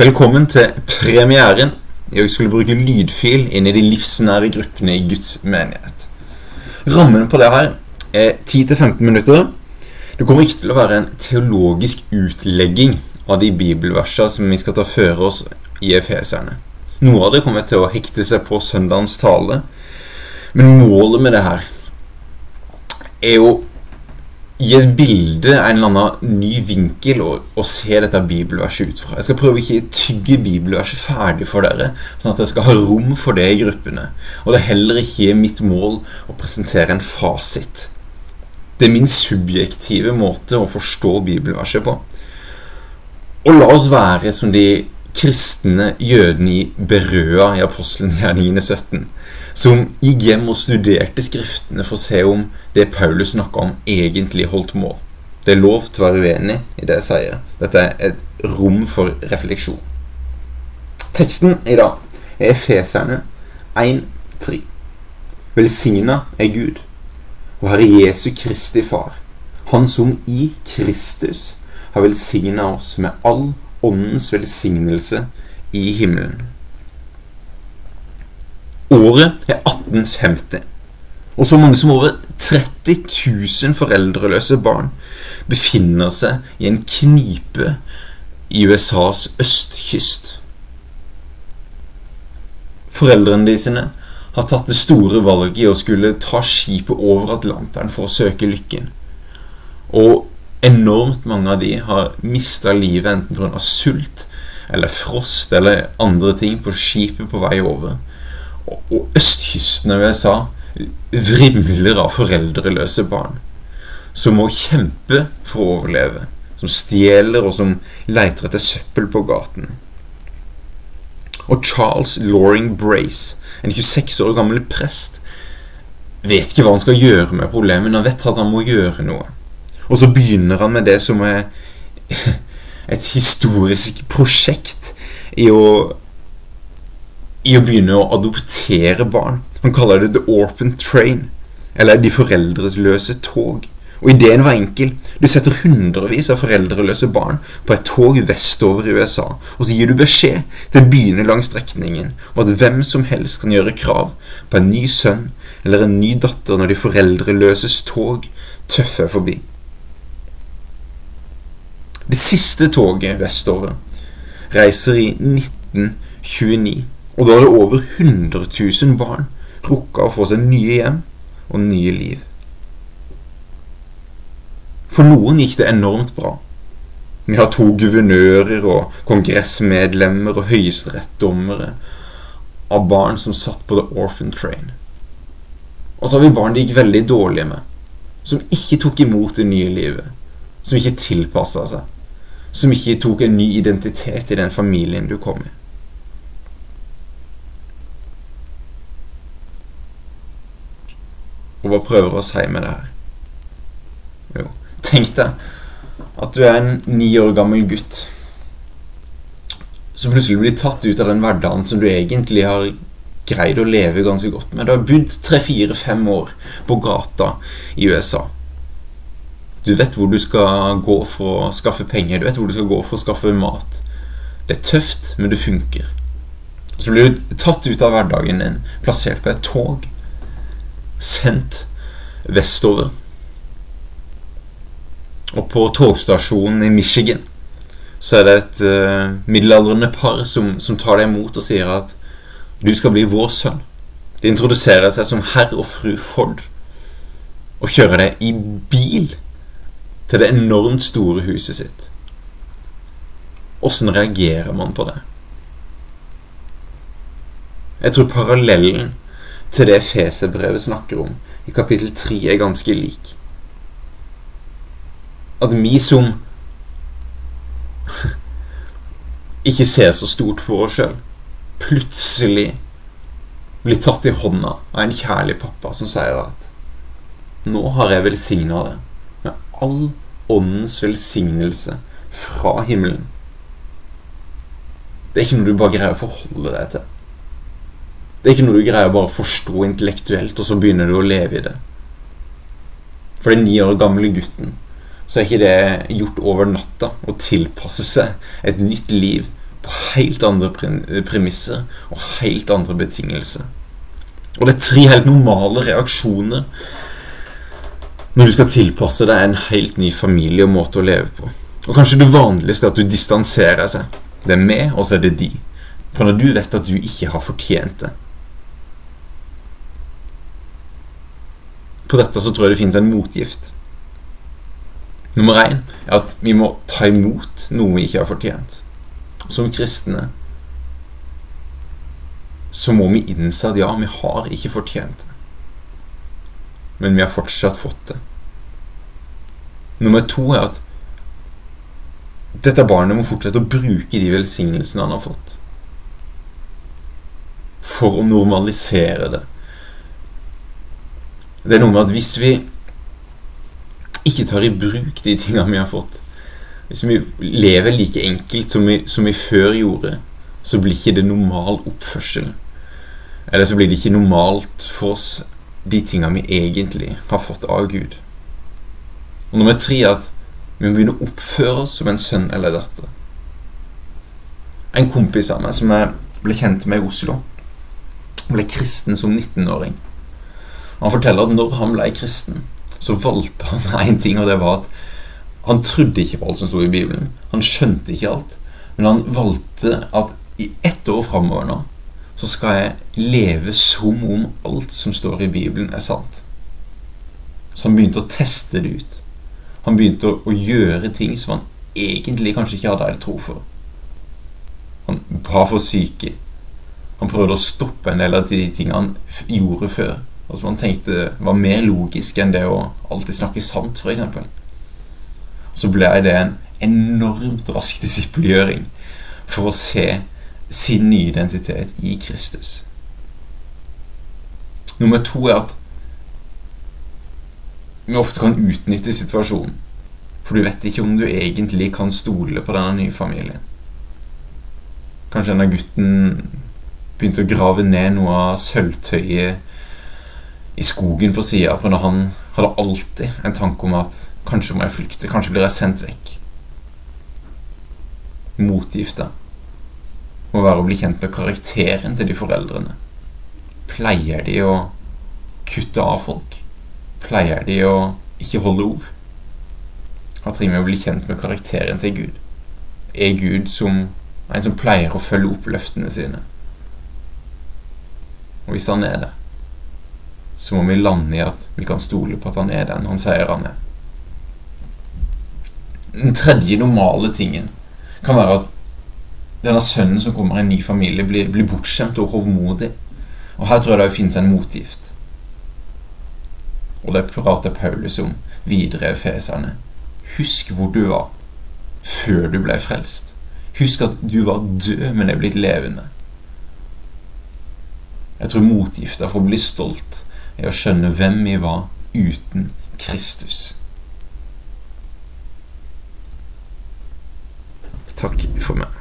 Velkommen til premieren. Jeg skulle bruke lydfil inn i de livsnære gruppene i Guds menighet. Rammen på det her er 10-15 minutter. Det kommer ikke til å være en teologisk utlegging av de bibelversene som vi skal ta føre oss i Efeserne. Noe av det kommer til å hekte seg på søndagens tale. Men målet med det her er jo gi et bilde, en eller annen ny vinkel, og, og se dette bibelverset ut fra. Jeg skal prøve ikke å tygge bibelverset ferdig for dere, sånn at jeg skal ha rom for det i gruppene. Og det er heller ikke mitt mål å presentere en fasit. Det er min subjektive måte å forstå bibelverset på. Og la oss være som de kristne jødene i Berøa i apostelgjerningene 17 som gikk hjem og studerte skriftene for å se om det Paulus snakka om, egentlig holdt mål. Det er lov til å være uenig i det jeg sier. Dette er et rom for refleksjon. Teksten i dag er Efeserne 1.3. Velsigna er Gud og Herre Jesu Kristi Far, Han som i Kristus har velsigna oss med all åndens velsignelse i himmelen. Året er 1850. Og så mange som over 30 000 foreldreløse barn befinner seg i en knipe i USAs østkyst. Foreldrene de sine har tatt det store valget i å skulle ta skipet over Atlanteren for å søke lykken. Og enormt mange av de har mista livet enten pga. sult eller frost eller andre ting på skipet på vei over og østkysten av USA vrimler av foreldreløse barn som må kjempe for å overleve, som stjeler og som leiter etter søppel på gaten. Og Charles Loring Brace, en 26 år gammel prest, vet ikke hva han skal gjøre med problemet, men han vet at han må gjøre noe. Og så begynner han med det som er et historisk prosjekt i å i å begynne å adoptere barn. Han kaller det The Orphan Train, eller De foreldreløse tog. Og ideen var enkel. Du setter hundrevis av foreldreløse barn på et tog vestover i USA, og så gir du beskjed til byene langs strekningen om at hvem som helst kan gjøre krav på en ny sønn eller en ny datter når de foreldreløses tog tøffer forbi. Det siste toget vestover reiser i 1929. Og da hadde over 100 000 barn rukka å få seg nye hjem og nye liv. For noen gikk det enormt bra. Vi har to guvernører og kongressmedlemmer og høyesterettsdommere av barn som satt på The Orphan Train. Og så har vi barn det gikk veldig dårlige med, som ikke tok imot det nye livet, som ikke tilpassa seg, som ikke tok en ny identitet i den familien du kom i. Og hva prøver å si med det her? Jo, tenk deg at du er en ni år gammel gutt som plutselig blir tatt ut av den hverdagen som du egentlig har greid å leve ganske godt med. Du har bodd tre-fire-fem år på gata i USA. Du vet hvor du skal gå for å skaffe penger, du vet hvor du skal gå for å skaffe mat. Det er tøft, men det funker. Så blir du tatt ut av hverdagen din, plassert på et tog sendt vestover. Og på togstasjonen i Michigan så er det et uh, middelaldrende par som, som, tar deg imot og sier at du skal bli vår sønn. De introduserer seg som herr og fru Ford og kjører deg i bil til det enormt store huset sitt. Åssen reagerer man på det? Jeg tror parallellen til det Feserbrevet snakker om i kapittel 3, er ganske lik. At vi som ikke ser så stort på oss sjøl, plutselig blir tatt i hånda av en kjærlig pappa som sier at nå har jeg velsigna det med all åndens velsignelse fra himmelen. Det er ikke noe du bare greier å forholde deg til. Det er ikke noe du greier å bare forstå intellektuelt, og så begynner du å leve i det. For den ni år gamle gutten så er ikke det gjort over natta å tilpasse seg et nytt liv på helt andre premisser og helt andre betingelser. Og det er tre helt normale reaksjoner når du skal tilpasse deg en helt ny familie og måte å leve på. Og kanskje det vanligste er at du distanserer seg. Det er meg, og så er det de. For når du vet at du ikke har fortjent det. På dette så tror jeg det finnes en motgift. Nummer én er at vi må ta imot noe vi ikke har fortjent. Som kristne så må vi innse at ja, vi har ikke fortjent det. Men vi har fortsatt fått det. Nummer to er at dette barnet må fortsette å bruke de velsignelsene han har fått. For å normalisere det. Det er noe med at hvis vi ikke tar i bruk de tingene vi har fått Hvis vi lever like enkelt som vi, som vi før gjorde, så blir ikke det normal oppførsel. Eller så blir det ikke normalt for oss, de tingene vi egentlig har fått av Gud. Og nummer tre er at vi må begynne å oppføre oss som en sønn eller datter. En kompis av meg som jeg ble kjent med i Oslo, ble kristen som 19-åring. Han forteller at når han ble kristen, så valgte han én ting, og det var at han trodde ikke på alt som sto i Bibelen. Han skjønte ikke alt. Men han valgte at i ett år framover nå så skal jeg leve som om alt som står i Bibelen, er sant. Så han begynte å teste det ut. Han begynte å, å, gjøre ting som han egentlig kanskje ikke hadde helt tro for. Han ba for syke. Han prøvde å stoppe en del av de tingene han gjorde før. Og som han tenkte var mer logisk enn det å alltid snakke sant, f.eks. Så ble det en enormt rask disippelgjøring for å se sin nye identitet i Kristus. Nummer to er at vi ofte kan utnytte situasjonen. For du vet ikke om du egentlig kan stole på denne nye familien. Kanskje denne gutten begynte å grave ned noe av sølvtøyet i skogen på sida, for når han hadde alltid en tanke om at kanskje må jeg flykte, kanskje blir jeg sendt vekk. Motgifta må være å bli kjent med karakteren til de foreldrene. Pleier de å kutte av folk? pleier de å ikke holde ord. Han trenger å bli kjent med karakteren til Gud. Er Gud som en som pleier å følge opp løftene sine? Og hvis han er det, så må vi lande i at vi kan stole på at han er den han sier han er. Den tredje normale tingen kan være at denne sønnen som kommer i en ny familie, blir, blir bortskjemt og hovmodig. Og her tror jeg det finnes en motgift. Og det prater Paulus om videre i Efeserne. Husk hvor du var før du ble frelst. Husk at du var død, men er blitt levende. Jeg tror motgifta for å bli stolt er å skjønne hvem vi var uten Kristus. Takk for meg.